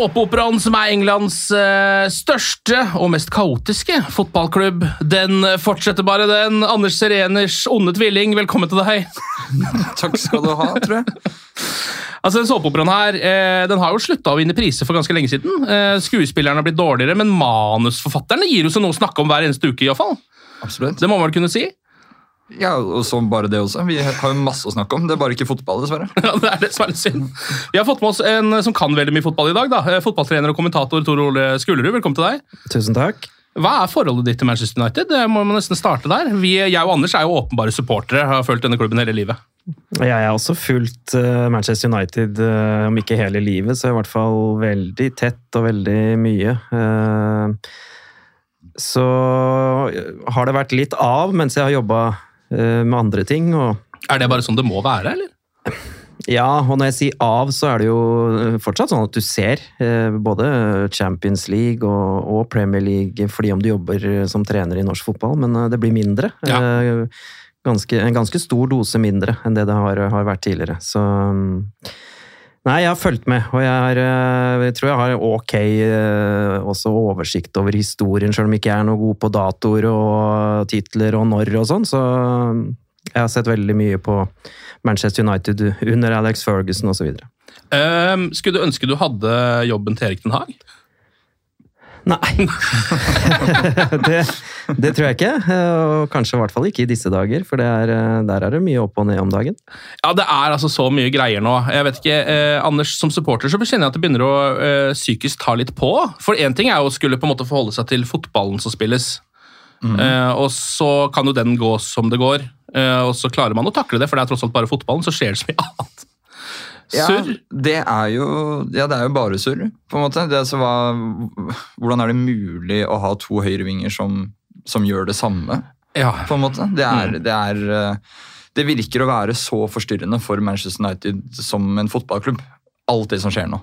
Såpeoperaen som er Englands eh, største og mest kaotiske fotballklubb, den fortsetter bare, den. Anders Sereners onde tvilling, velkommen til deg. Takk skal du ha, tror jeg. Altså, den Såpeoperaen her eh, den har jo slutta å vinne priser for ganske lenge siden. Eh, skuespillerne har blitt dårligere, men manusforfatterne gir jo seg noe å snakke om hver eneste uke. I hvert fall. Absolutt. Det må man vel kunne si? Ja, og så bare det også. Vi har jo masse å snakke om. Det er bare ikke fotball, dessverre. Ja, det er det som er litt synd. Vi har fått med oss en som kan veldig mye fotball i dag. da. Eh, Fotballtrener og kommentator Tor Ole Skulerud, velkommen til deg. Tusen takk. Hva er forholdet ditt til Manchester United? Det må man nesten starte der. Vi, jeg og Anders er jo åpenbare supportere, har fulgt denne klubben hele livet. Jeg har også fulgt eh, Manchester United, eh, om ikke hele livet, så i hvert fall veldig tett og veldig mye. Så har det vært litt av mens jeg har jobba med andre ting. og Er det bare sånn det må være, eller? Ja, og når jeg sier av, så er det jo fortsatt sånn at du ser eh, både Champions League og, Premier League fordi om du jobber som trener i norsk fotball, men eh, det blir mindre. Ja. Eh, Ganske, en ganske stor dose mindre enn det det har, har vært tidligere. Så mm, Nei, jeg har fulgt med, og jeg, har, eh, jeg tror jeg har ok eh, også oversikt over historien, selv om jeg ikke er noe god på datoer og titler og når og sånn. Så mm, jeg har sett veldig mye på Manchester United under Alex Ferguson osv. Um, skulle du ønske du hadde jobben til Erik Den Haag? Nei. det, det tror jeg ikke. Og kanskje i hvert fall ikke i disse dager, for det er, der er det mye opp og ned om dagen. Ja, det er altså så mye greier nå. Jeg vet ikke, eh, Anders, Som supporter så kjenner jeg at det begynner å eh, psykisk ta litt på. For én ting er jo å skulle på en måte forholde seg til fotballen som spilles. Eh, og så kan jo den gå som det går, eh, og så klarer man å takle det, for det er tross alt bare fotballen, så skjer det så mye annet. Surr? Ja, det er jo, ja, det er jo bare surr, på en måte. Det, er altså hvordan er det mulig å ha to høyrevinger som, som gjør det samme, Ja. på en måte? Det er, det er eh, Det virker å være så forstyrrende for Manchester United som en fotballklubb. Alt det som skjer nå.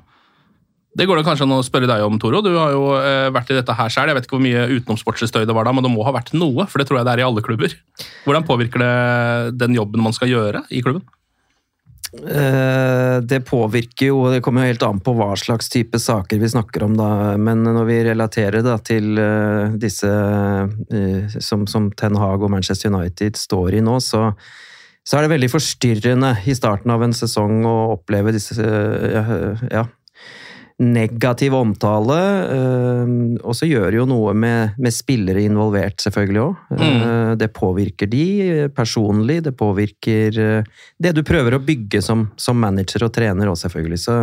Det går det kanskje an å spørre deg om, Toro. Du har jo eh, vært i dette her selv. Jeg vet ikke hvor mye utenomsportsstøy det var da, men det må ha vært noe, for det tror jeg det er i alle klubber. Hvordan påvirker det den jobben man skal gjøre i klubben? Eh, Det påvirker jo, det kommer jo helt an på hva slags type saker vi snakker om, da. Men når vi relaterer da til eh, disse eh, som, som Ten Hag og Manchester United står i nå, så, så er det veldig forstyrrende i starten av en sesong å oppleve disse ja, negativ omtale. eh, Og så gjør det jo noe med, med spillere involvert, selvfølgelig òg. Det påvirker de eh, personlig, det påvirker eh, det du prøver å bygge som, som manager og trener òg, selvfølgelig. Så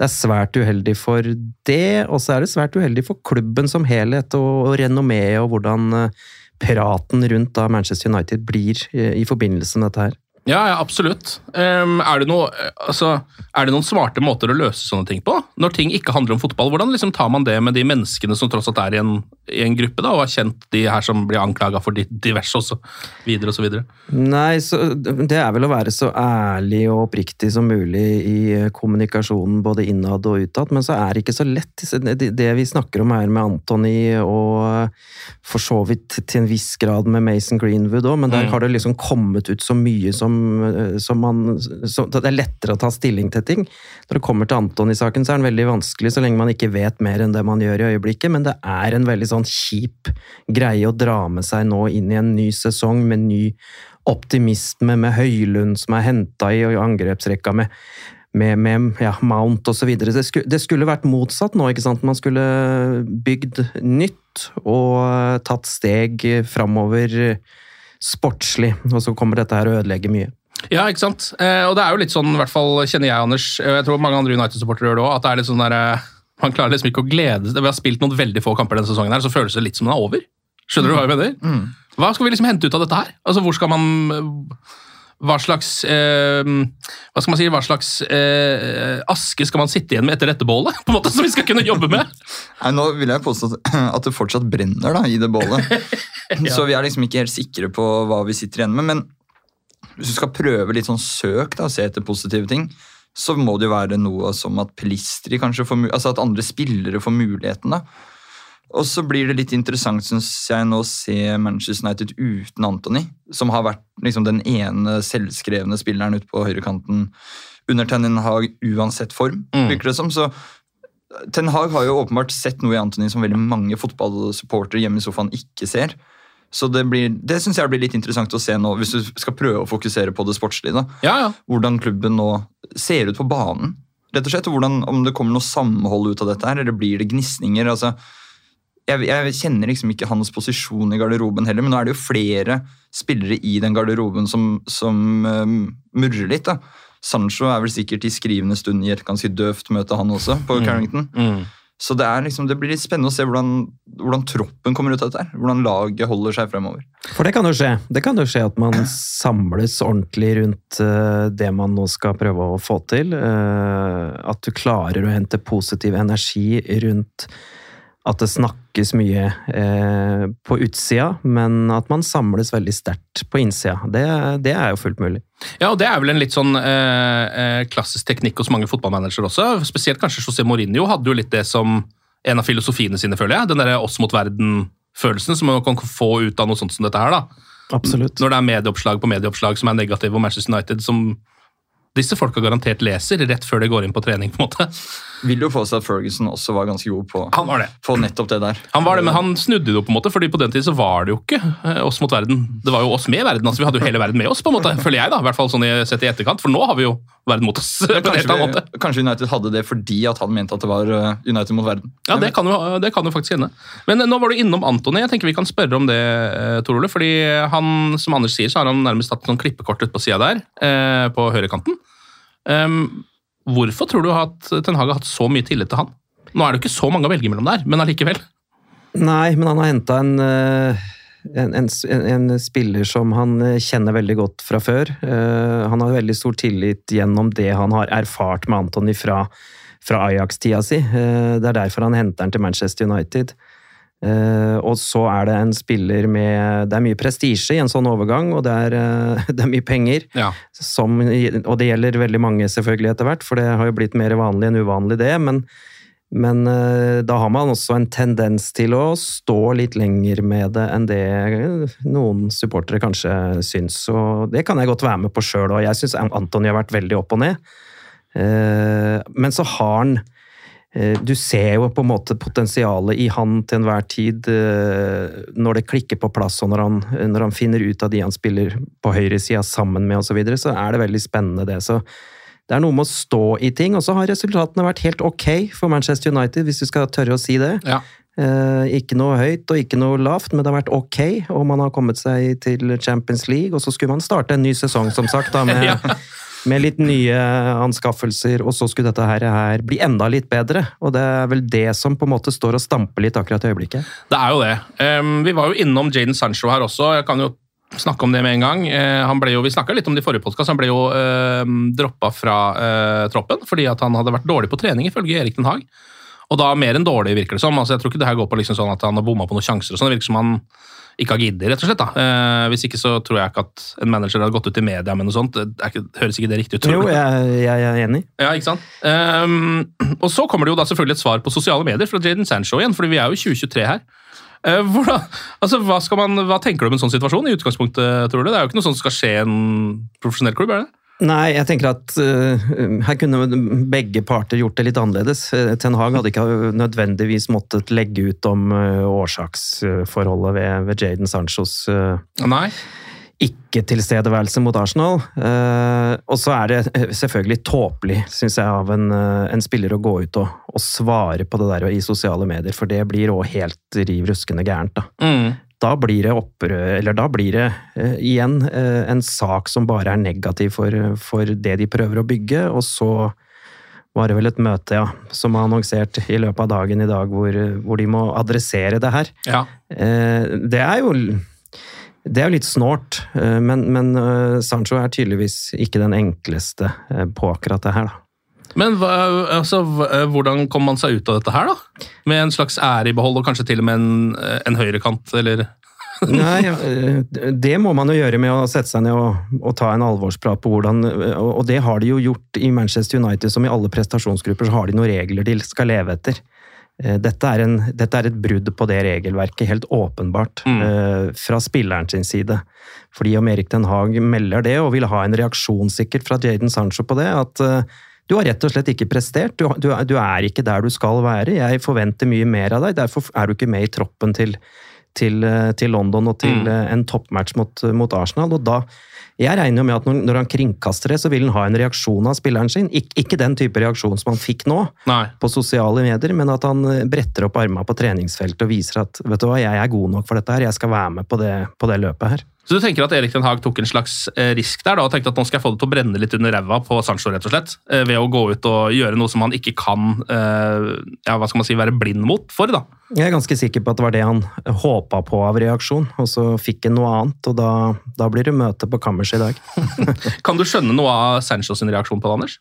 det er svært uheldig for det, og så er det svært uheldig for klubben som helhet, og, og renommeet og hvordan eh, praten rundt da Manchester United blir i, i forbindelse med dette her. Ja, ja, absolutt. Um, er, det noe, altså, er det noen smarte måter å løse sånne ting på? Når ting ikke handler om fotball, hvordan liksom tar man det med de menneskene som tross alt er i en, i en gruppe, da, og har kjent de her som blir anklaga for diverse og så videre og så videre? Nei, så, det er vel å være så ærlig og oppriktig som mulig i kommunikasjonen både innad og utad, men så er det ikke så lett. Det, vi snakker om her med Antony og for så vidt til en viss grad med Mason Greenwood òg, men der Mm. har det liksom kommet ut så mye som, eh, som man som, Det er lettere å ta stilling til ting. Når det kommer til Antony-saken, så er den veldig vanskelig så lenge man ikke vet mer enn det man gjør i øyeblikket, men det er en veldig sånn kjip greie å dra med seg nå inn i en ny sesong med ny optimisme, med Høylund som er henta i angrepsrekka med med, med ja, Mount osv. Det, skulle, det skulle vært motsatt nå. ikke sant? Man skulle bygd nytt og tatt steg framover sportslig. Og så kommer dette her å ødelegge mye. Ja, ikke sant? Eh, og det er jo litt sånn, i hvert fall kjenner jeg, Anders, og jeg tror mange andre United-supportere gjør det òg, at det er litt sånn der, eh, man klarer liksom ikke å glede seg. Vi har spilt noen veldig få kamper denne sesongen, her, så føles det litt som den er over. Skjønner du hva jeg mener? Hva skal vi liksom hente ut av dette her? Altså, hvor skal man Hva slags eh, Hva skal man si, hva slags eh, aske skal man sitte igjen med etter dette bålet? På en måte, Som vi skal kunne jobbe med? Nei, Nå vil jeg påstå at- at det fortsatt brenner da, i det bålet. Så vi er liksom ikke helt sikre på hva vi sitter igjen med. Men hvis du skal prøve litt sånn søk, da, se etter positive ting, så må det jo være noe som at Pelistri kanskje får altså at andre spillere får muligheten. da. Og så blir det litt interessant, synes jeg, nå å se Manchester United uten Anthony, som har vært liksom den ene selvskrevne spilleren ute på høyrekanten under Ten Hag uansett form, Mm. virker det som. Så Ten Hag har jo åpenbart sett noe i Anthony som veldig mange fotballsupportere hjemme i sofaen ikke ser. Så det, blir- det syns jeg blir litt interessant å se nå, hvis du skal prøve å fokusere på det sportslige. da. Ja, ja. Hvordan klubben nå ser ut på banen. rett og slett, og hvordan, Om det kommer noe samhold ut av dette, her, eller blir det gnisninger. altså jeg, jeg kjenner liksom ikke hans posisjon i garderoben heller, men nå er det jo flere spillere i den garderoben som, som um, murrer litt. da. Sancho er vel sikkert i skrivende stund i et ganske døvt møte, han også, på Carrington. Mm. Så det, liksom, det blir litt spennende å se hvordan, hvordan troppen kommer ut av dette. her, Hvordan laget holder seg fremover. For det kan jo skje. Det kan jo skje at man samles ordentlig rundt eh, det man nå skal prøve å få til. Eh, at du klarer å hente positiv energi rundt at det snakkes mye eh, på utsida, men at man samles veldig sterkt på innsida. Det, det er jo fullt mulig. Ja, og Det er vel en litt sånn eh, eh, klassisk teknikk hos mange fotballmanagere også. Spesielt kanskje José Mourinho hadde jo litt det som en av filosofiene sine, føler jeg. Den derre oss mot verden-følelsen som man kan få ut av noe sånt som dette her. da. Absolutt. Når det er medieoppslag på medieoppslag som er negative om Manchester United, som disse folka garantert leser rett før de går inn på trening. på en måte. Vil jo få seg at Ferguson også var ganske god på, Han var det. på nettopp det der. Han var det, Men han snudde det jo, på en måte, fordi på den tid så var det jo ikke eh, oss mot verden. Det var jo oss med verden. altså Vi hadde jo hele verden med oss, på en måte, føler jeg. da, i hvert fall sånn sett i etterkant, For nå har vi jo verden mot oss. på en helt annen måte. vi, kanskje United hadde det fordi at han mente at det var uh, United mot verden. Ja, det kan, jo, det kan jo faktisk hende. Men eh, nå var du innom Antony. Jeg tenker Vi kan spørre om det, eh, Tor Ole. fordi han, som Anders sier, så har han nærmest hatt sånn klippekort ut på sida der, eh, på høyrekanten. Um, hvorfor tror du at Ten Hag har hatt så mye tillit til han? Nå er det jo ikke så mange å velge mellom der, men allikevel. Nei, men han har henta en, eh, en, en, en spiller som han eh, kjenner veldig godt fra før. Uh, Han har veldig stor tillit gjennom det han har erfart med Antony fra, fra Ajax-tida si. Uh, Det er derfor han henter han til Manchester United. Uh, og så er det en spiller med Det er mye prestisje i en sånn overgang, og det er, det er mye penger. Ja. Som, og det gjelder veldig mange selvfølgelig etter hvert, for det har jo blitt mer vanlig enn uvanlig det. Men, men eh, da har man også en tendens til å stå litt lenger med det enn det noen supportere kanskje syns. Og det kan jeg godt være med på sjøl òg. Jeg syns Antony har vært veldig opp og ned. Eh, Men så har han eh, du ser jo på en måte potensialet i han til enhver tid når det klikker på plass, og når han, når han finner ut av de han spiller på høyresida sammen med osv., så, så er det veldig spennende, det. Så det er noe med å stå i ting, og så har resultatene vært helt ok for Manchester United, hvis du skal tørre å si det. Ja. Eh, ikke noe høyt og ikke noe lavt, men det har vært ok, og man har kommet seg til Champions League, og så skulle man starte en ny sesong, som sagt, da, med, Ja. med litt nye anskaffelser, og så skulle dette her, her bli enda litt bedre. Og det er vel det som på en måte står og stamper litt akkurat i øyeblikket. Det er jo det. Um, vi var jo innom Jaden Sancho her også. Jeg kan jo snakke om det med en gang. Eh, han ble jo, Vi snakka litt om det i forrige podkast. Han ble jo eh, droppa fra eh, troppen fordi at han hadde vært dårlig på trening, ifølge Erik Den Haag. Og da mer enn dårlig, virker det som. Altså, jeg tror ikke det her går på liksom sånn at han har bomma på noen sjanser. og sånn. Det virker som han ikke har giddet, rett og slett. da. Eh, hvis ikke så tror jeg ikke at en manager hadde gått ut i media med noe sånt. Det ikke, høres ikke det riktig ut? Jo, jeg, jeg er enig. Ja, ikke sant? Um, og så kommer det jo da selvfølgelig et svar på sosiale medier fra Jaden Sancho igjen, fordi vi er jo i 2023 her. Eh, hvordan, altså, hva, man, hva tenker du om en sånn situasjon i utgangspunktet, tror du? Det er jo ikke noe sånt som skal skje i en profesjonell klubb, er det? Nei, jeg tenker at uh, her kunne begge parter gjort det litt annerledes. Eh, Ten Hag hadde ikke nødvendigvis måttet legge ut om uh, årsaksforholdet ved, ved Jaden Sanchos uh, Nei. Ikke-tilstedeværelse mot Arsenal. Eh, og så er det eh, selvfølgelig tåpelig, syns jeg, av en, eh, en, spiller å gå ut og, og, svare på det der i sosiale medier, for det blir òg helt riv ruskende gærent, da. Mm. Da blir det opprør, eller da blir det uh, igjen uh, en sak som bare er negativ for, for, det de prøver å bygge, og så var det vel et møte, ja, som er annonsert i løpet av dagen i dag, hvor, hvor de må adressere det her. Ja. Det er jo det er jo litt snålt, men, men, Sancho er tydeligvis ikke den enkleste på akkurat det her, da. Men altså, hvordan kom man seg ut av dette her, da? Med en slags ære i behold, og kanskje til og med en, en høyrekant, eller Nei, det må man jo gjøre med å sette seg ned og, og, ta en alvorsprat på hvordan Og det har de jo gjort i Manchester United, som i alle prestasjonsgrupper, så har de noen regler de skal leve etter. Dette er, en, dette er et brudd på det regelverket, helt åpenbart, mm. fra spilleren sin side. Fordi om Erik Den Haag melder det, og vil ha en reaksjon sikkert fra Jaden Sancho på det, at du har rett og slett ikke prestert. Du, du, du, er ikke der du skal være. Jeg forventer mye mer av deg. Derfor er du ikke med i troppen til, til, til London og til mm. en toppmatch mot, mot, Arsenal. Og da Jeg regner jo med at når, når, han kringkaster det, så vil han ha en reaksjon av spilleren sin. Ik ikke den type reaksjon som han fikk nå, Nei. på sosiale medier, men at han bretter opp armene på treningsfeltet og viser at vet du hva, jeg er god nok for dette her, jeg skal være med på det, på det løpet her. Så du tenker at Erik Den Haag tok en slags eh, risk der da, og tenkte at nå skal jeg få det til å brenne litt under ræva på Sancho, rett og slett, eh, ved å gå ut og gjøre noe som han ikke kan eh, ja, hva skal man si, være blind mot for? da? Jeg er ganske sikker på at det var det han håpa på av reaksjon, og så fikk han noe annet, og da, da blir det møte på kammerset i dag. kan du skjønne noe av Sancho sin reaksjon på det, Anders?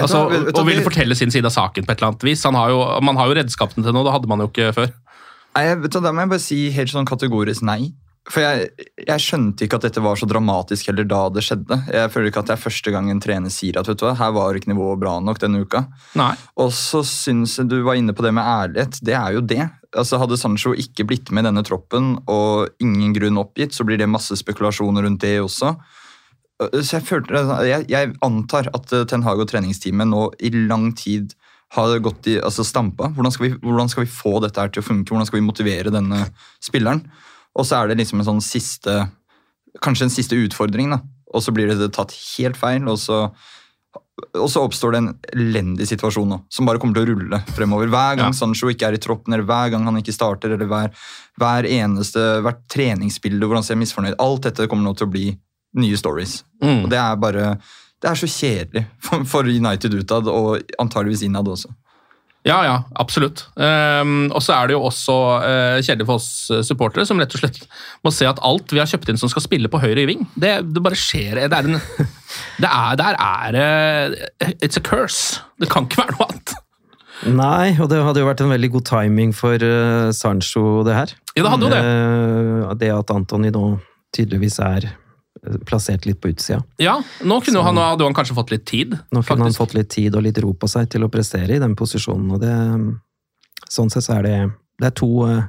Altså, og ville fortelle sin side av saken på et eller annet vis. Har jo, man har jo redskapene til noe, det hadde man jo ikke før. Nei, vet du, Da må jeg bare si helt sånn kategorisk nei. For jeg, jeg, skjønte ikke at dette var så dramatisk heller da det skjedde. Jeg føler ikke at det er første gang en trener sier at vet du hva, her var ikke nivået bra nok denne uka. Nei. Og så syns jeg du var inne på det med ærlighet. Det er jo det. Altså Hadde Sancho ikke blitt med i denne troppen og ingen grunn oppgitt, så blir det masse spekulasjoner rundt det også. Så jeg, følte, jeg, jeg antar at Ten Hag og treningsteamet nå i lang tid har gått i, altså stampa. Hvordan skal, vi, hvordan skal vi få dette her til å funke? Hvordan skal vi motivere denne spilleren? Og så er det liksom en sånn siste Kanskje en siste utfordring, da. Og så blir det tatt helt feil, og så, og så oppstår det en elendig situasjon nå, som bare kommer til å rulle fremover. Hver gang ja. Sancho ikke er i troppen, eller hver gang han ikke starter, eller hver, hver eneste, hvert treningsbilde hvor han ser misfornøyd. Alt dette kommer nå til å bli nye stories. Mm. Og det er bare Det er så kjedelig for United utad, og antageligvis innad også. Ja, ja, absolutt. Um, og så er det jo også uh, kjedelig for oss eh, supportere, som rett og slett må se at alt vi har kjøpt inn som skal spille på høyre ving, det, det bare skjer det er en, det er, Der er det It's a curse. Det kan ikke være noe annet. Nei, og det hadde jo vært en veldig god timing for uh, Sancho, det her. Ja, det hadde jo det. Uh, det at Antony nå tydeligvis er plassert litt på utsida. Ja, nå kunne så, han, hadde han kanskje fått litt tid. Nå kunne faktisk. han fått litt tid og litt ro på seg til å prestere i den posisjonen. og det, Sånn sett så er det, det er to uh,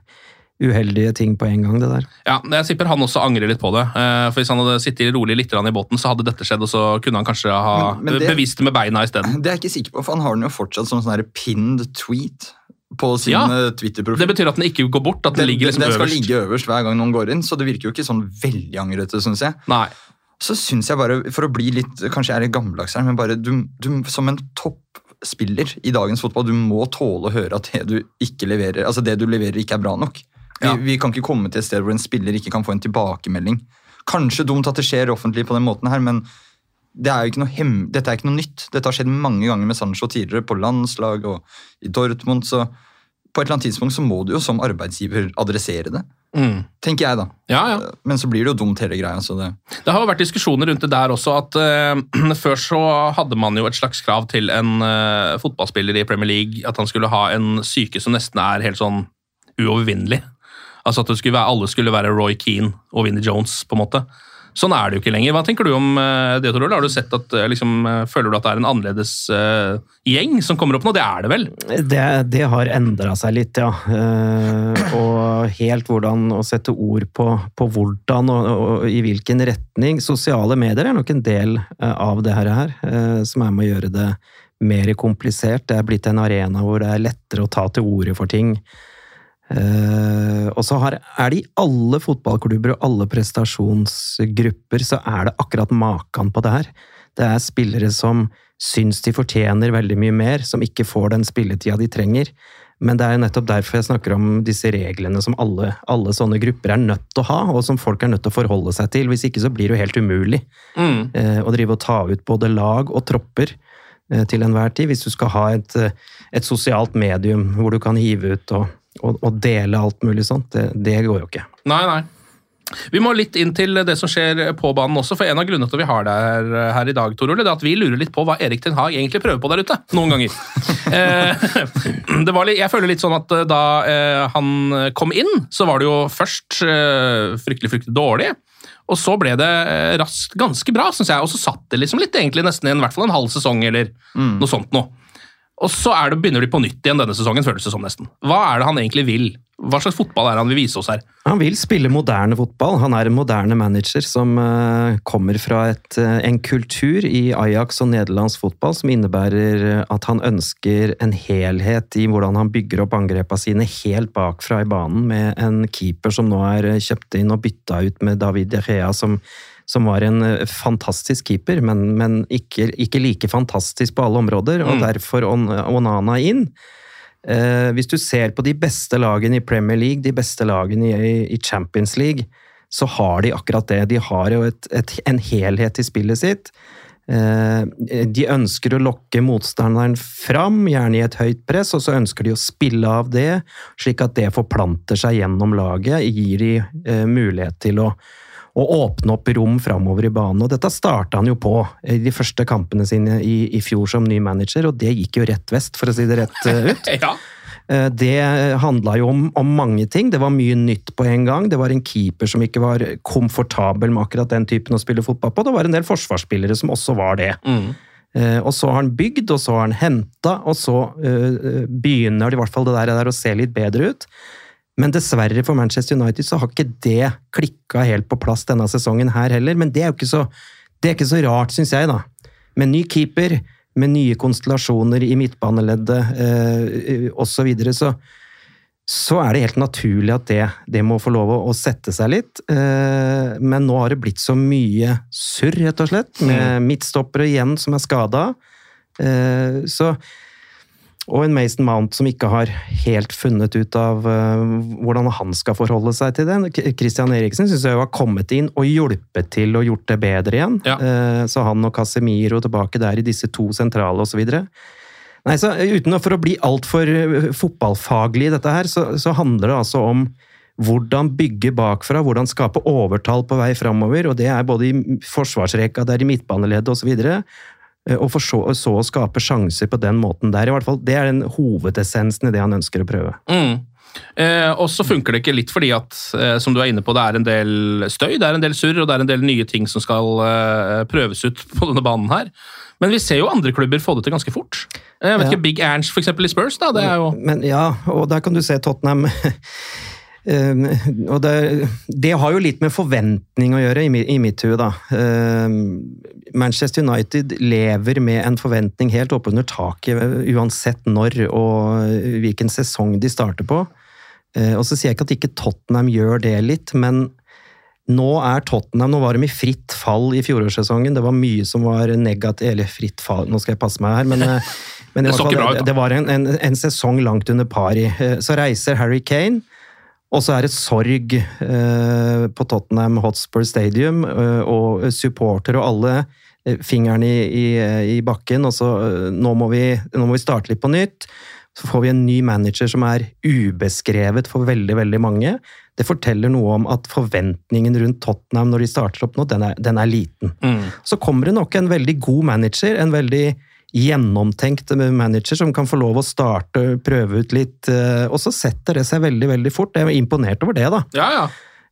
uheldige ting på en gang, det der. Ja, jeg tipper han også angrer litt på det. Uh, for Hvis han hadde sittet rolig litt i båten, så hadde dette skjedd, og så kunne han kanskje ha men, men det, bevist det med beina isteden. Det er jeg ikke sikker på, for han har den jo fortsatt som sånn pinned tweet på sin ja, eh, Twitter-profil. Det betyr at den ikke går bort? at Den, den ligger liksom den skal øverst. ligge øverst hver gang noen går inn, så det virker jo ikke sånn veldig angrete, syns jeg. Nei. Så syns jeg bare, for å bli litt Kanskje jeg er litt gammeldags her, men bare du, du, som en toppspiller i dagens fotball, du må tåle å høre at det du ikke leverer, altså det du leverer, ikke er bra nok. Vi, ja. vi kan ikke komme til et sted hvor en spiller ikke kan få en tilbakemelding. Kanskje dumt at det skjer offentlig på den måten her, men det er jo ikke dette er ikke noe nytt. Dette har skjedd mange ganger med Sancho tidligere, på landslag og i Dortmund. så på et eller annet tidspunkt så må du jo som arbeidsgiver adressere det. Mm. Tenker jeg, da. Ja, ja. Men så blir det jo dumt, hele greia. så det... Det har jo vært diskusjoner rundt det der også, at uh, før så hadde man jo et slags krav til en uh, fotballspiller i Premier League at han skulle ha en syke som nesten er helt sånn uovervinnelig. Altså at skulle være, alle skulle være Roy Keane og Vinnie Jones, på en måte. Sånn er det jo ikke lenger. Hva tenker du om eh, det, Tor Ole? Har du sett at, eh, liksom, eh, Føler du at det er en annerledes uh, gjeng som kommer opp nå? Det er det vel? Det, det har endra seg litt, ja. Uh, og helt hvordan å sette ord på, på hvordan og, og, i hvilken retning. Sosiale medier er nok en del av det her, som er med å gjøre det mer komplisert. Det er blitt en arena hvor det er lettere å ta til orde for ting. Uh, og så har, er det i alle fotballklubber og alle prestasjonsgrupper så er det akkurat maken på det her. Det er spillere som syns de fortjener veldig mye mer, som ikke får den spilletida de trenger. Men det er jo nettopp derfor jeg snakker om disse reglene som alle, alle, sånne grupper er nødt til å ha, og som folk er nødt til å forholde seg til. Hvis ikke så blir det jo helt umulig mm. uh, å drive og ta ut både lag og tropper uh, til enhver tid. Hvis du skal ha et, et sosialt medium hvor du kan hive ut og å, dele alt mulig sånt, det, det, går jo ikke. Nei, nei. Vi må litt inn til det som skjer på banen også, for en av grunnene til at vi har deg her, i dag, Tor Ole, det er at vi lurer litt på hva Erik Ten Hag egentlig prøver på der ute. Noen ganger. Eh, det var litt, jeg føler litt sånn at eh, da eh, han kom inn, så var det jo først fryktelig, fryktelig dårlig. Og så ble det raskt ganske bra, syns jeg. Og så satt det liksom litt, egentlig nesten i en, hvert fall en halv sesong eller mm. noe sånt noe. Og så det, begynner de på nytt igjen denne sesongen, føles det som nesten. Hva er det han egentlig vil? Hva slags fotball er det han vil vise oss her? Han vil spille moderne fotball. Han er en moderne manager som uh, kommer fra et, uh, en kultur i Ajax og nederlandsk fotball som innebærer at han ønsker en helhet i hvordan han bygger opp angrepene sine helt bakfra i banen, med en keeper som nå er kjøpt inn og bytta ut med David De Gea som som var en eh, fantastisk keeper, men, men ikke, ikke, like fantastisk på alle områder, og mm. derfor Onana inn. Eh, hvis du ser på de beste lagene i Premier League, de beste lagene i, i Champions League, så har de akkurat det. De har jo et, et, en helhet i spillet sitt. Eh, de ønsker å lokke motstanderen fram, gjerne i et høyt press, og så ønsker de å spille av det, slik at det forplanter seg gjennom laget, gir de eh, mulighet til å å åpne opp rom framover i banen. Og dette starta han jo på i de første kampene sine i, i, fjor som ny manager, og det gikk jo rett vest, for å si det rett eh, ut. ja. Eh, det handla jo om, om, mange ting. Det var mye nytt på en gang. Det var en keeper som ikke var komfortabel med akkurat den typen å spille fotball på. Det var en del forsvarsspillere som også var det. Mm. Uh, og så har han bygd, og så har han henta, og så begynner det i hvert fall det der, der å se litt bedre ut. Men dessverre for Manchester United så har ikke det klikka helt på plass denne sesongen her heller. Men det er jo ikke så, det er ikke så rart, syns jeg, da. Med ny keeper, med nye konstellasjoner i midtbaneleddet eh, osv., så, videre, så så er det helt naturlig at det, det må få lov å, sette seg litt. Eh, men nå har det blitt så mye surr, rett og slett, med mm. midtstoppere igjen som er skada. Eh, så og en Mason Mount som ikke har helt funnet ut av uh, hvordan han skal forholde seg til det. Christian Eriksen syns jeg har kommet inn og hjulpet til og gjort det bedre igjen. Ja. Uh, så han og Casemiro tilbake der i disse to sentrale osv. Nei, så Uten for å bli altfor fotballfaglig i dette her, så, så handler det altså om hvordan bygge bakfra, hvordan skape overtall på vei framover. Og det er både i forsvarsrekka, det er i midtbaneleddet osv. Eh, og for så, så, å skape sjanser på den måten der. i hvert fall. Det er den hovedessensen i det han ønsker å prøve. Mm. Eh, og så funker det ikke litt fordi at, eh, som du er inne på, det er en del støy, det er en del surr og det er en del nye ting som skal eh, prøves ut på denne banen her. Men vi ser jo andre klubber få det til ganske fort. Eh, jeg vet ja. ikke, Big Ernst eksempel i Spurs. da, det er jo... Men, ja, og der kan du se Tottenham og det, det, har jo litt med forventning å gjøre, i, i mitt hue, da. Uh, Manchester United lever med en forventning helt oppunder taket, uansett når og hvilken sesong de starter på. Uh, og så sier jeg ikke at ikke Tottenham gjør det litt, men nå er Tottenham Nå var de i fritt fall i fjorårssesongen. Det var mye som var negativt Eller fritt fall, nå skal jeg passe meg her, men, men det, fall, det, var en, en, en, sesong langt under pari. Så reiser Harry Kane. Og så er det sorg eh, på Tottenham Hotspur Stadium, eh, og supporter og alle eh, fingeren i, i, i, bakken. Og så nå må, vi, nå må vi starte litt på nytt. Så får vi en ny manager som er ubeskrevet for veldig, veldig mange. Det forteller noe om at forventningen rundt Tottenham når de starter opp nå, den er, den er liten. Mm. Så kommer det nok en veldig god manager, en veldig gjennomtenkt manager som kan få lov å starte, prøve ut litt, eh, og så setter det seg veldig, veldig fort. Jeg er imponert over det, da. Ja, ja.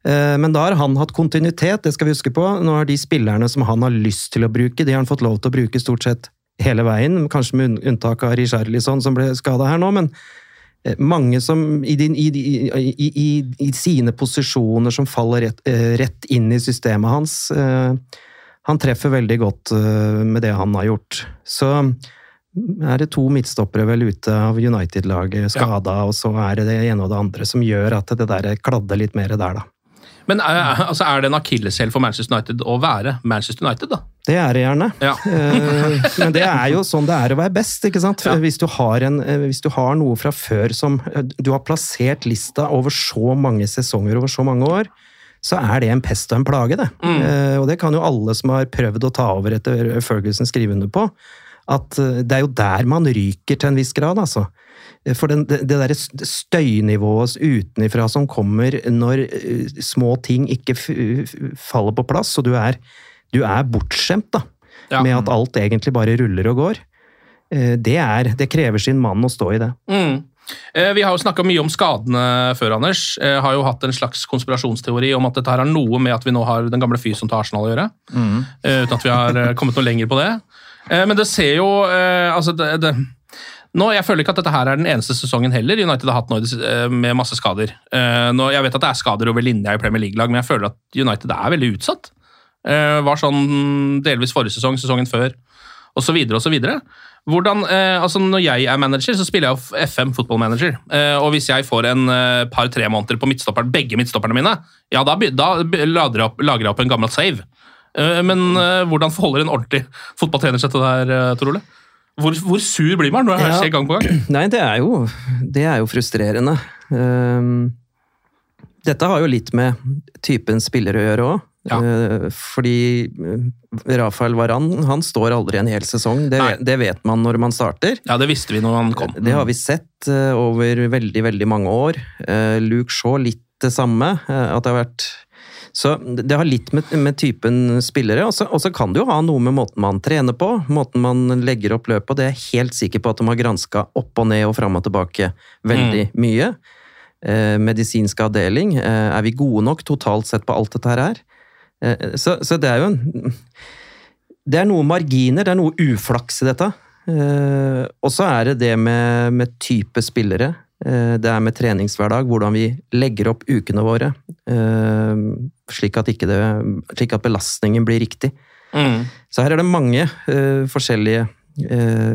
Eh, Men da har han hatt kontinuitet, det skal vi huske på. Nå har de spillerne som han har lyst til å bruke, de har han fått lov til å bruke stort sett hele veien, kanskje med unntak av Richarlison som ble skada her nå, men eh, mange som i, din, i, i, i, sine posisjoner som faller rett, rett inn i systemet hans. Eh, Han treffer veldig godt eh, med det han har gjort. Så er det to midtstoppere vel ute av United-laget skada, og så er det det ene og det andre som gjør at det der kladder litt mer der, da. Men er, altså, er det en akilleshæl for Manchester United å være Manchester United, da? Det er det gjerne. Ja. Eh, Men det er jo sånn det er å være best, ikke sant? Hvis, du har en, eh, hvis du har noe fra før som eh, Du har plassert lista over så mange sesonger over så mange år, så er det en pest og en plage, det. Eh, Og det kan jo alle som har prøvd å ta over etter Ferguson skrive under på. At eh, det er jo der man ryker til en viss grad, altså. Eh, For den, det, det derre støynivået utenifra som kommer når små ting ikke faller på plass, og du er, du er bortskjemt da, Ja. med at alt egentlig bare ruller og går. Det, er, det krever sin mann å stå i det. Mm. Eh, Vi har jo snakka mye om skadene før, Anders. Jeg Har jo hatt en slags konspirasjonsteori om at dette her har noe med at vi nå har den gamle fysen til Arsenal å gjøre. Mm. Uten at vi har eh, kommet noe lenger på det. Eh, Men det ser jo eh, Altså, det, det nå, Jeg føler ikke at dette her er den eneste sesongen heller United har hatt nå eh, med masse skader. Eh, Nå, jeg vet at det er skader over linja i Premier League-lag, men jeg føler at United er veldig utsatt. Eh, Var sånn delvis forrige sesong, sesongen før, osv. osv. Hvordan, eh, altså Når jeg er manager, så spiller jeg jo FM Football Manager. Eh, og hvis jeg får en eh, par-tre måneder på midtstopperen, begge midtstopperne mine, ja, da, da lager, jeg opp, lager jeg opp en gammel save. Eh, men eh, hvordan forholder en ordentlig fotballtrener seg til det her, eh, Tor Ole? Hvor, hvor sur blir man når det Ja. skjer gang på gang? Nei, det er jo, det er jo frustrerende. Um, dette har jo litt med typen spillere å gjøre òg. Ja. fordi eh, Rafael Varan han står aldri en hel sesong. Det, det vet man når man starter. Ja, det visste vi når han kom. Det har vi sett eh, over veldig, veldig mange år. Eh, Luke Shaw litt det samme. eh, at det har vært så det har litt med, med typen spillere, og så kan det jo ha noe med måten man trener på, måten man legger opp løpet på. Det er jeg helt sikker på at de har granska opp og ned og fram og tilbake veldig mye. Eh, medisinsk avdeling, eh, er vi gode nok totalt sett på alt dette her? Eh, så, så det er jo en Det er noe marginer, det er noe uflaks i dette. Eh, og så er det det med, med type spillere. Eh, det er med treningshverdag, hvordan vi legger opp ukene våre. slik, at ikke det, slik at belastningen blir riktig. Mm. Så her er det mange forskjellige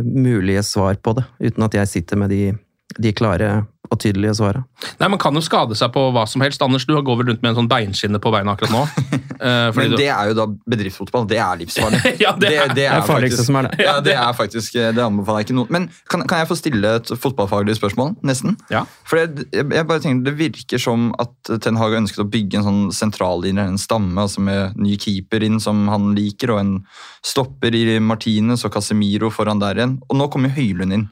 mulige svar på det, uten at jeg sitter med de, de klare og tydelige svara. Nei, Man kan jo skade seg på hva som helst. Anders, du går vel rundt med en sånn beinskinne på beina akkurat nå? Eh, fordi Men det er jo da bedriftsfotball. Det er livsfarlig. Ja, det er- det er farligste som er det. Ja, det er faktisk, det anbefaler jeg ikke noen. Men kan, kan jeg få stille et fotballfaglig spørsmål? Nesten. Ja. For jeg, jeg jeg bare tenker Det virker som at Ten Hag har ønsket å bygge en sånn sentrallinje, en stamme, altså med ny keeper inn som han liker, og en stopper i Martinez og Casemiro foran der igjen. Og nå kommer Høylund inn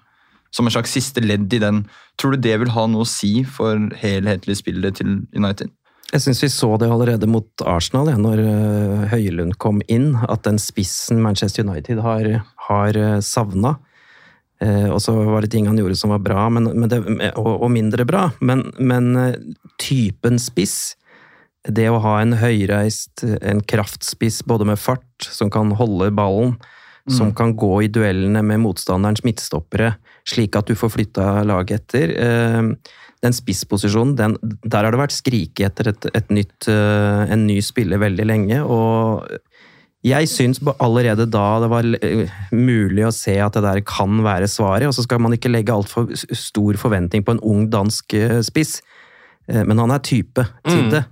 som en slags siste ledd i den. Tror du det vil ha noe å si for helhetlig spillet til United? Jeg syns vi så det allerede mot Arsenal, ja, når eh, Høylund kom inn, at den spissen Manchester United har, har uh, savna. og så var det ting han gjorde som var bra, men, men det, og, og mindre bra. Men, men eh, typen spiss, det å ha en høyreist, en kraftspiss både med fart, som kan holde ballen, som kan gå i duellene med motstanderens midtstoppere, slik at du får flytta laget etter. eh, Den spissposisjonen, den, der har det vært skrike etter et, et nytt, eh, en ny spiller veldig lenge. og jeg syns allerede da det var eh, mulig å se at det der kan være svaret. Og så skal man ikke legge altfor stor forventning på en ung dansk eh, spiss. Men han er type til Mm.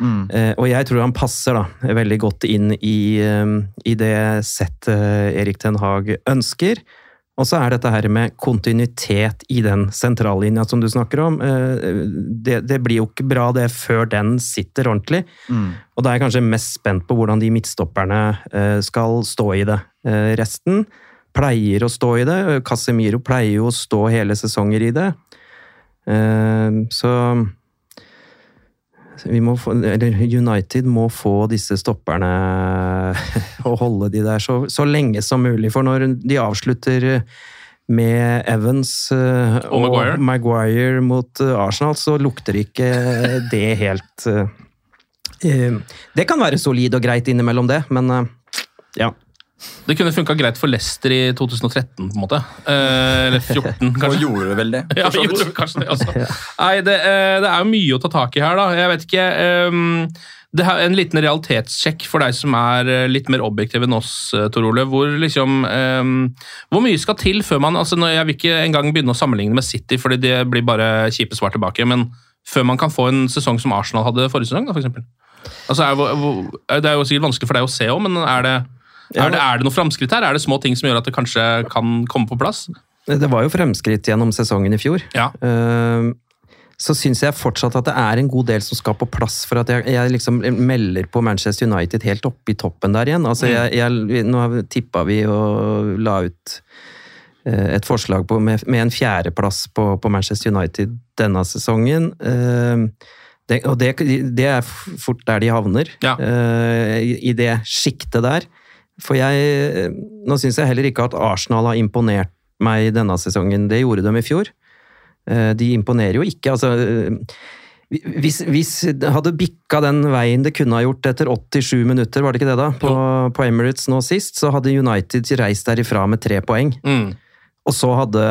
Det. Eh, Og jeg tror han passer da veldig godt inn i, eh, i det settet Erik Ten Hag ønsker. Og så er dette her med kontinuitet i den sentrallinja som du snakker om. eh, Det, det blir jo ikke bra det før den sitter ordentlig. Og da er jeg kanskje mest spent på hvordan de midtstopperne eh, skal stå i det. Eh, Resten pleier å stå i det. Casemiro pleier jo å stå hele sesonger i det. Eh, så må få, eller United må få disse stopperne og holde de der så, så, lenge som mulig. For når de avslutter med Evans eh, og, og Maguire. Maguire. mot eh, Arsenal, så lukter ikke det helt Det kan være solid og greit innimellom det, men ja. Det kunne funka greit for Leicester i 2013, på en måte. Eh, eller 14, kanskje. Og gjorde vel det. Ja, gjorde kanskje det altså. Nei, det, eh, det, er jo mye å ta tak i her, da. Jeg vet ikke um, det er En liten realitetssjekk for deg som er eh, litt mer objektiv enn oss, Tor Ole. Hvor, liksom, um, hvor mye skal til før man altså Jeg vil ikke engang begynne å sammenligne med City, fordi det blir bare kjipe svar tilbake. Men før man kan få en sesong som Arsenal hadde forrige sesong, da, for eksempel. Altså, er, det er jo sikkert vanskelig for deg å se òg, men er det er, det, er det noe framskritt her? Er det små ting som gjør at det kanskje kan komme på plass? Det var jo fremskritt gjennom sesongen i fjor. Ja. Uh, så syns jeg fortsatt at det er en god del som skal på plass for at jeg, jeg liksom melder på Manchester United helt oppe i toppen der igjen. Altså, mm. jeg, jeg, nå tippa vi og la ut uh, et forslag på, med, med, en fjerdeplass på, på Manchester United denne sesongen. Uh, det, og det, det, er fort der de havner. Ja. I, I det sjiktet der. For jeg Nå syns jeg heller ikke at Arsenal har imponert meg denne sesongen. Det gjorde de i fjor. Eh, de imponerer jo ikke. altså hvis, hvis det hadde bikka den veien det kunne ha gjort etter 87 minutter, var det ikke det da, på, på Emirates nå sist, så hadde United reist derifra med tre poeng. Mm. Og så hadde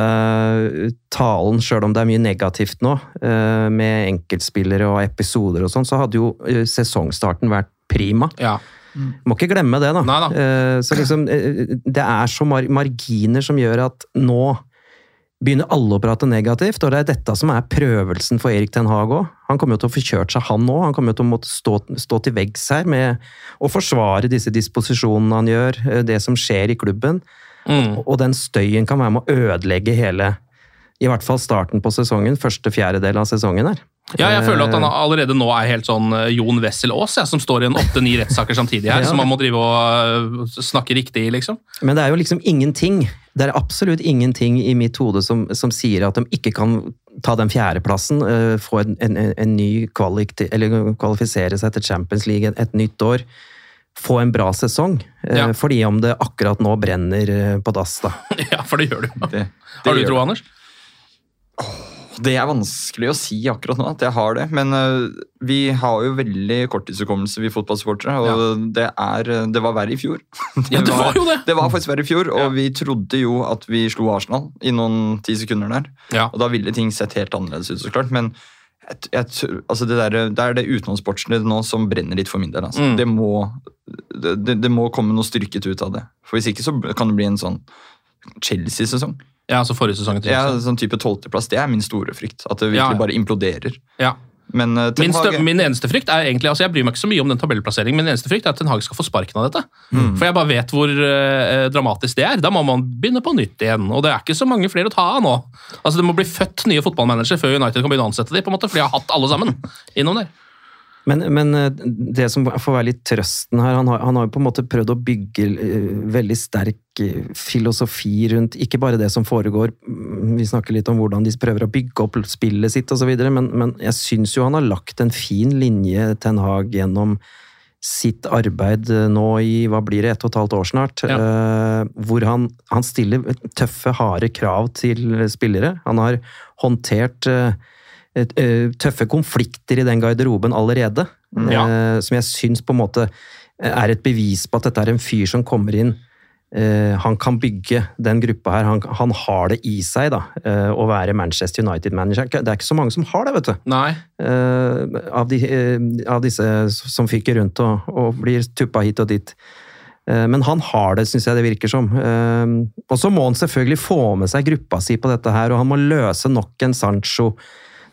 talen, sjøl om det er mye negativt nå, eh, med enkeltspillere og episoder og sånn, så hadde jo eh, sesongstarten vært prima. Ja. Mm. Må ikke glemme det, da. Neida. Eh, så liksom, eh, det er så marginer som gjør at nå begynner alle å prate negativt, og det er dette som er prøvelsen for Erik Ten Hag òg. Han kommer jo til å få kjørt seg, han òg. Han kommer jo til å måtte stå, stå til veggs her med å forsvare disse disposisjonene han gjør, eh, det som skjer i klubben. Mm. Og den støyen kan være med å ødelegge hele i hvert fall starten på sesongen, første fjerdedel av sesongen her. Ja, jeg føler at han allerede nå er helt sånn eh, Jon Wessel Aas, ja, som står i en åtte-ni rettssaker samtidig her, ja. som man må drive og eh, snakke riktig i, liksom. Men det er jo liksom ingenting. Det er absolutt ingenting i mitt hode som, som sier at de ikke kan ta den fjerdeplassen, uh, få en, en, en ny kvalik, eller kvalifisere seg til Champions League et, et nytt år. Få en bra sesong. Uh, ja. Fordi om det akkurat nå brenner på dass, da. ja, for det gjør det jo. Har du tro, Anders? Det er vanskelig å si akkurat nå at jeg har det. Men uh, vi har jo veldig korttidshukommelse, vi fotballsupportere. Og ja. det, er, det var verre i fjor. det, ja, det var, jo det! Det var faktisk verre i fjor, og ja. vi trodde jo at vi slo Arsenal i noen ti sekunder der. Og da ville ting sett helt annerledes ut, så klart. Men jeg, jeg, altså det, der, det, er det utenomsportslige nå som brenner litt for min del. Altså. Mm. Det, må, det, det må komme noe styrket ut av det. For Hvis ikke så kan det bli en sånn Chelsea-sesong. Ja, altså forrige sesong. Ja, sånn type tolvteplass. Det er min store frykt. At det virkelig ja. bare imploderer. Ja. Men, uh, min, min, eneste frykt er egentlig, altså Jeg bryr meg ikke så mye om den tabellplasseringen, men min eneste frykt er at Ten Hag skal få sparken av dette. Mm. For jeg bare vet hvor uh, dramatisk det er. Da må man begynne på nytt igjen. Og det er ikke så mange flere å ta av nå. Altså Det må bli født nye fotballmanagere før United kan begynne å ansette dem, på en måte, for de har hatt alle sammen innom der. Men, men, eh, det som får være litt trøsten her, han har, han har jo på en måte prøvd å bygge uh, veldig sterk filosofi rundt ikke bare det som foregår, mm, vi snakker litt om hvordan de prøver å bygge opp spillet sitt osv., men, men jeg syns jo han har lagt en fin linje, Ten Hag, gjennom sitt arbeid nå i hva blir det, ett og et halvt år snart, ja. uh, hvor han, han, stiller tøffe, harde krav til spillere. Han har håndtert uh, Eh, tøffe konflikter i den garderoben allerede. Ja. uh, som jeg syns på en måte er et bevis på at dette er en fyr som kommer inn han kan bygge den gruppa her. Han, han har det i seg, da. Uh, å være Manchester United-manager. Det er ikke så mange som har det, vet du. Nei. Uh, av, de, av, disse som fyker rundt og, og blir tuppa hit og dit. men han har det, syns jeg det virker som. og så må han selvfølgelig få med seg gruppa si på dette her, og han må løse nok en Sancho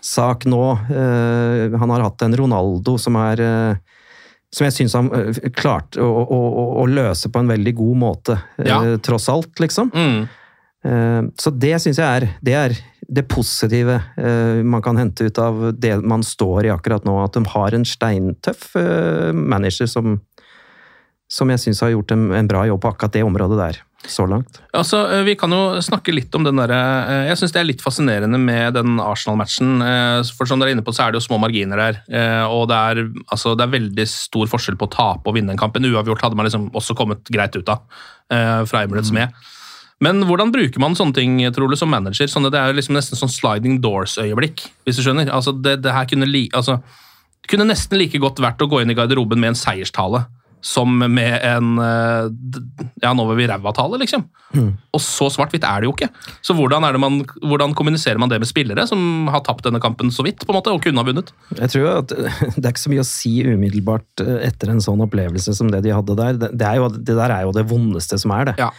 sak nå. Eh, han har hatt en Ronaldo som er eh, som jeg syns han eh, klarte å, å, å, løse på en veldig god måte, ja. tross alt, liksom. Mm. Så det syns jeg er det, er det positive man kan hente ut av det man står i akkurat nå. At de har en steintøff manager som, som jeg syns har gjort en, en, bra jobb på akkurat det området der. Så langt. Altså, Vi kan jo snakke litt om den derre eh, Jeg syns det er litt fascinerende med den Arsenal-matchen. eh, For som dere er inne på, så er det jo små marginer der. Og det er, altså, det er veldig stor forskjell på å tape og vinne en kamp. En uavgjort hadde man liksom også kommet greit ut av fra Emirates med. Men hvordan bruker man sånne ting tror du, som manager? Sånne, det er liksom nesten sånn sliding doors-øyeblikk, hvis du skjønner. Altså, det, det her kunne, li, altså, kunne nesten like godt vært å gå inn i garderoben med en seierstale som med en eh, ja, nå var vi ræva-tale, liksom. Og så svart-hvitt er det jo ikke. Så hvordan, det man, hvordan kommuniserer man det med spillere som har tapt denne kampen så vidt, på en måte, og kunne ha vunnet? Jeg tror at Det er ikke så mye å si umiddelbart eh, etter en sånn opplevelse som det de hadde der. Det, er jo, det der er jo det vondeste som er, det. Ja.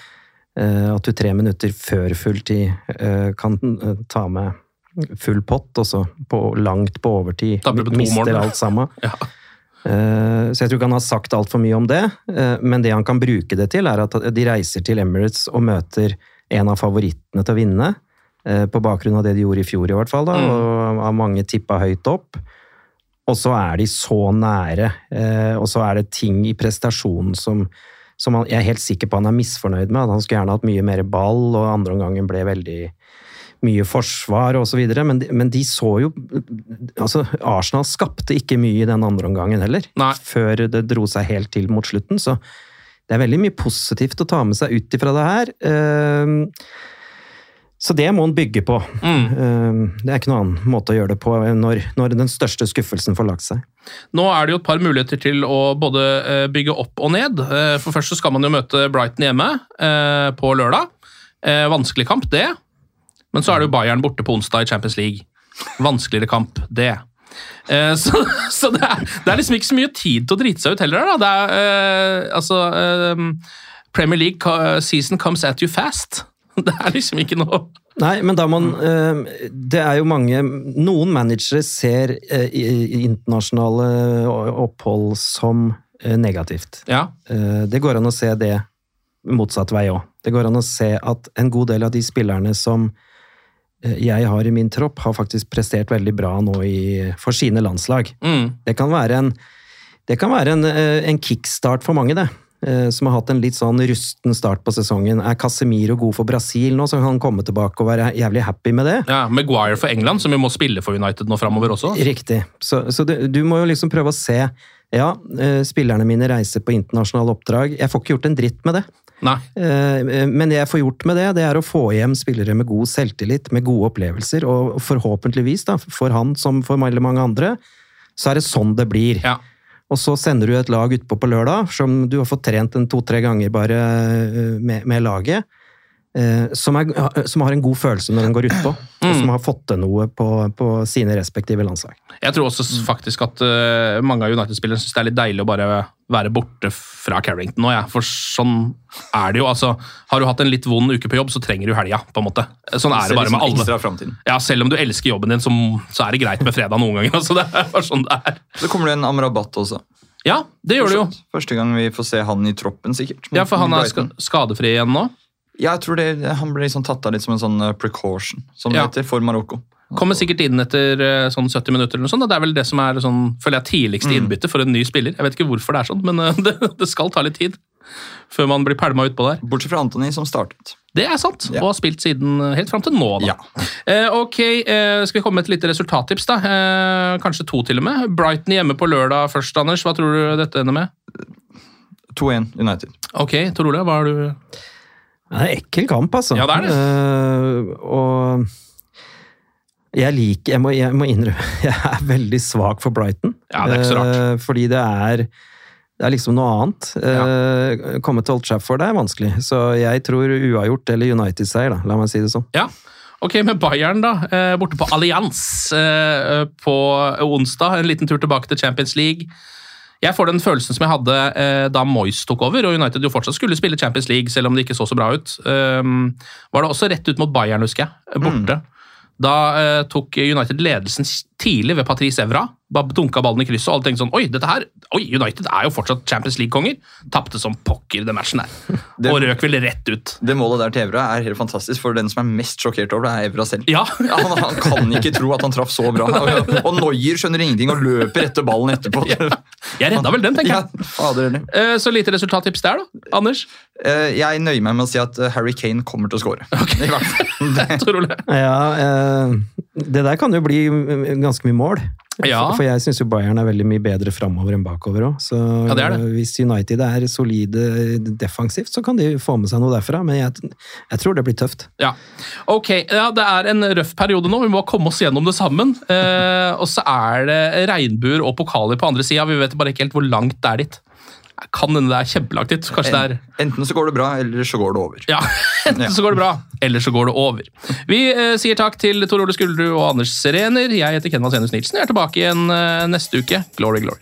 Eh, At du tre minutter før fulltid kan ta med full pott, og så langt på overtid mister mål. alt sammen. Ja. Eh, Så jeg tror ikke han har sagt altfor mye om det, eh, men det han kan bruke det til, er at de reiser til Emirates og møter en av favorittene til å vinne, eh, på bakgrunn av det de gjorde i fjor i hvert fall, da, Mm. og har mange tippa høyt opp. Og så er de så nære, og så er det ting i prestasjonen som, som han, jeg er helt sikker på han er misfornøyd med. at Han skulle gjerne hatt mye mer ball, og andre omgangen ble veldig mye forsvar videre, men, de- men de så jo altså Arsenal skapte ikke mye i den andre omgangen heller, Nei. før det dro seg helt til mot slutten. Så det er veldig mye positivt å ta med seg ut ifra det her. Ehm, Så det må han bygge på. Mm. Ehm, Det er ikke noen annen måte å gjøre det på når, når den største skuffelsen får lagt seg. Nå er det jo et par muligheter til å både eh, bygge opp og ned. Eh, For først så skal man jo møte Brighton hjemme eh, på lørdag. Vanskelig kamp, det. Men så er det jo Bayern borte på onsdag i Champions League. Vanskeligere kamp, det. Eh, Så, så det, er, det er liksom ikke så mye tid til å drite seg ut heller. Da. Det er, eh, altså, eh, Premier League season comes at you fast. Det er liksom ikke noe Nei, men da man eh, Det er jo mange Noen managere ser eh, internasjonale opphold som eh, negativt. Ja. Eh, Det går an å se det motsatt vei òg. Det går an å se at en god del av de spillerne som eh, jeg har i min tropp, har faktisk prestert veldig bra nå i, for sine landslag. Mm. Det kan være en, det kan være en, eh, en kickstart for mange, det. Eh, Som har hatt en litt sånn rusten start på sesongen. Er Casemiro god for Brasil nå, så kan han komme tilbake og være jævlig happy med det? ja. Maguire for England, som jo må spille for United nå framover også. Riktig. Så, så du, du må jo liksom prøve å se Ja, eh, spillerne mine reiser på internasjonale oppdrag. Jeg får ikke gjort en dritt med det. Nei. Eh, Men det jeg får gjort med det, det er å få hjem spillere med god selvtillit, med gode opplevelser, og forhåpentligvis, da, for han som for veldig mange andre, så er det sånn det blir. Ja. Og så sender du et lag utpå på lørdag, som du har fått trent en to-tre ganger bare eh, med, med laget, eh, som, er, som har en god følelse når den går utpå, og som har fått til noe på, på sine respektive landslag. Jeg tror også faktisk at uh, mange av United-spillerne syns det er litt deilig å bare være borte fra Carrington nå, ja. For sånn er det jo. altså, Har du hatt en litt vond uke på jobb, så trenger du helga, på en måte. Sånn er det bare med alle. Ja, Selv om du elsker jobben din, så, så er det greit med fredag noen ganger. altså Det er bare sånn det er. Så kommer det en Amrabat også. Ja, det gjør det jo. Første gang vi får se han i troppen, sikkert. Ja, For han er skadefri igjen nå. Ja, jeg tror det, Han ble liksom tatt av litt som en sånn eh, precaution, som det Ja. heter, for Marokko. Kommer sikkert inn etter eh, sånn 70 minutter. eller noe sånt. og Det er vel det som er sånn, føler jeg, tidligste innbytte for en ny spiller. Jeg vet ikke hvorfor det er sånn, men eh, det, det skal ta litt tid før man blir pælma utpå der. Bortsett fra Antony, som startet. Det er sant, Ja. og har spilt siden helt fram til nå. da. Ja. Eh, ok, eh, Skal vi komme med et lite resultattips? da? Eh, kanskje to, til og med. Brighton hjemme på lørdag først, Anders. Hva tror du dette ender med? 2-1 United. Ok, Tor Ole, hva har du Det er en ekkel kamp, altså. Ja, det er det. Uh, og jeg liker jeg må, jeg må innrømme jeg er veldig svak for Brighton. Ja, det er ikke så rart. Uh, fordi det er det er liksom noe annet. Eh, komme til Old Trafford er vanskelig, så jeg tror uavgjort eller United-seier, da. La meg si det sånn. Ja. Ok, med Bayern, da. Borte på Allianz på onsdag. En liten tur tilbake til Champions League. Jeg får den følelsen som jeg hadde eh, da Moyes tok over, og United jo fortsatt skulle spille Champions League, selv om det ikke så så bra ut. Um, var det også rett ut mot Bayern, husker jeg. Borte. Da eh, tok United ledelsen tidlig ved Patrice Evra. Bare dunka ballen i krysset, og alle tenkte sånn Oi, dette her, oi, United er jo fortsatt Champions League-konger. Tapte som pokker den matchen der. Det- og røk vel rett ut. Det målet der til Evra er helt fantastisk, for den som er mest sjokkert over det, er Evra selv. Ja. han, han kan ikke tro at han traff så bra. Og, og Noyer skjønner ingenting og løper etter ballen etterpå. Jeg redda vel den, tenker jeg. Ja. Eh, Så lite resultattips der, da. Anders? Eh, Jeg nøyer meg med å si at eh, Harry Kane kommer til å score. Okay. Det- Ja, eh, det der kan jo bli mm, ganske mye mål. Ja. For, jeg syns Bayern er veldig mye bedre framover enn bakover òg. Så Ja, det er det. hvis United er solide defensivt, så kan de få med seg noe derfra. Men jeg, jeg tror det blir tøft. Ja. Ok, ja, det er en røff periode nå. Vi må komme oss gjennom det sammen. Eh, og så er det regnbuer og pokaler på andre sida. Vi vet bare ikke helt hvor langt det er dit. Kan hende det er kjempelangt dit. Kanskje det er Enten så går det bra, eller så går det over. Ja, enten så går det bra, eller så går det over. Vi eh, sier takk til Tor Ole Skuldrud og Anders Serener. Jeg heter Ken Vasenus Nilsen. Jeg er tilbake igjen eh, neste uke. Glory, glory.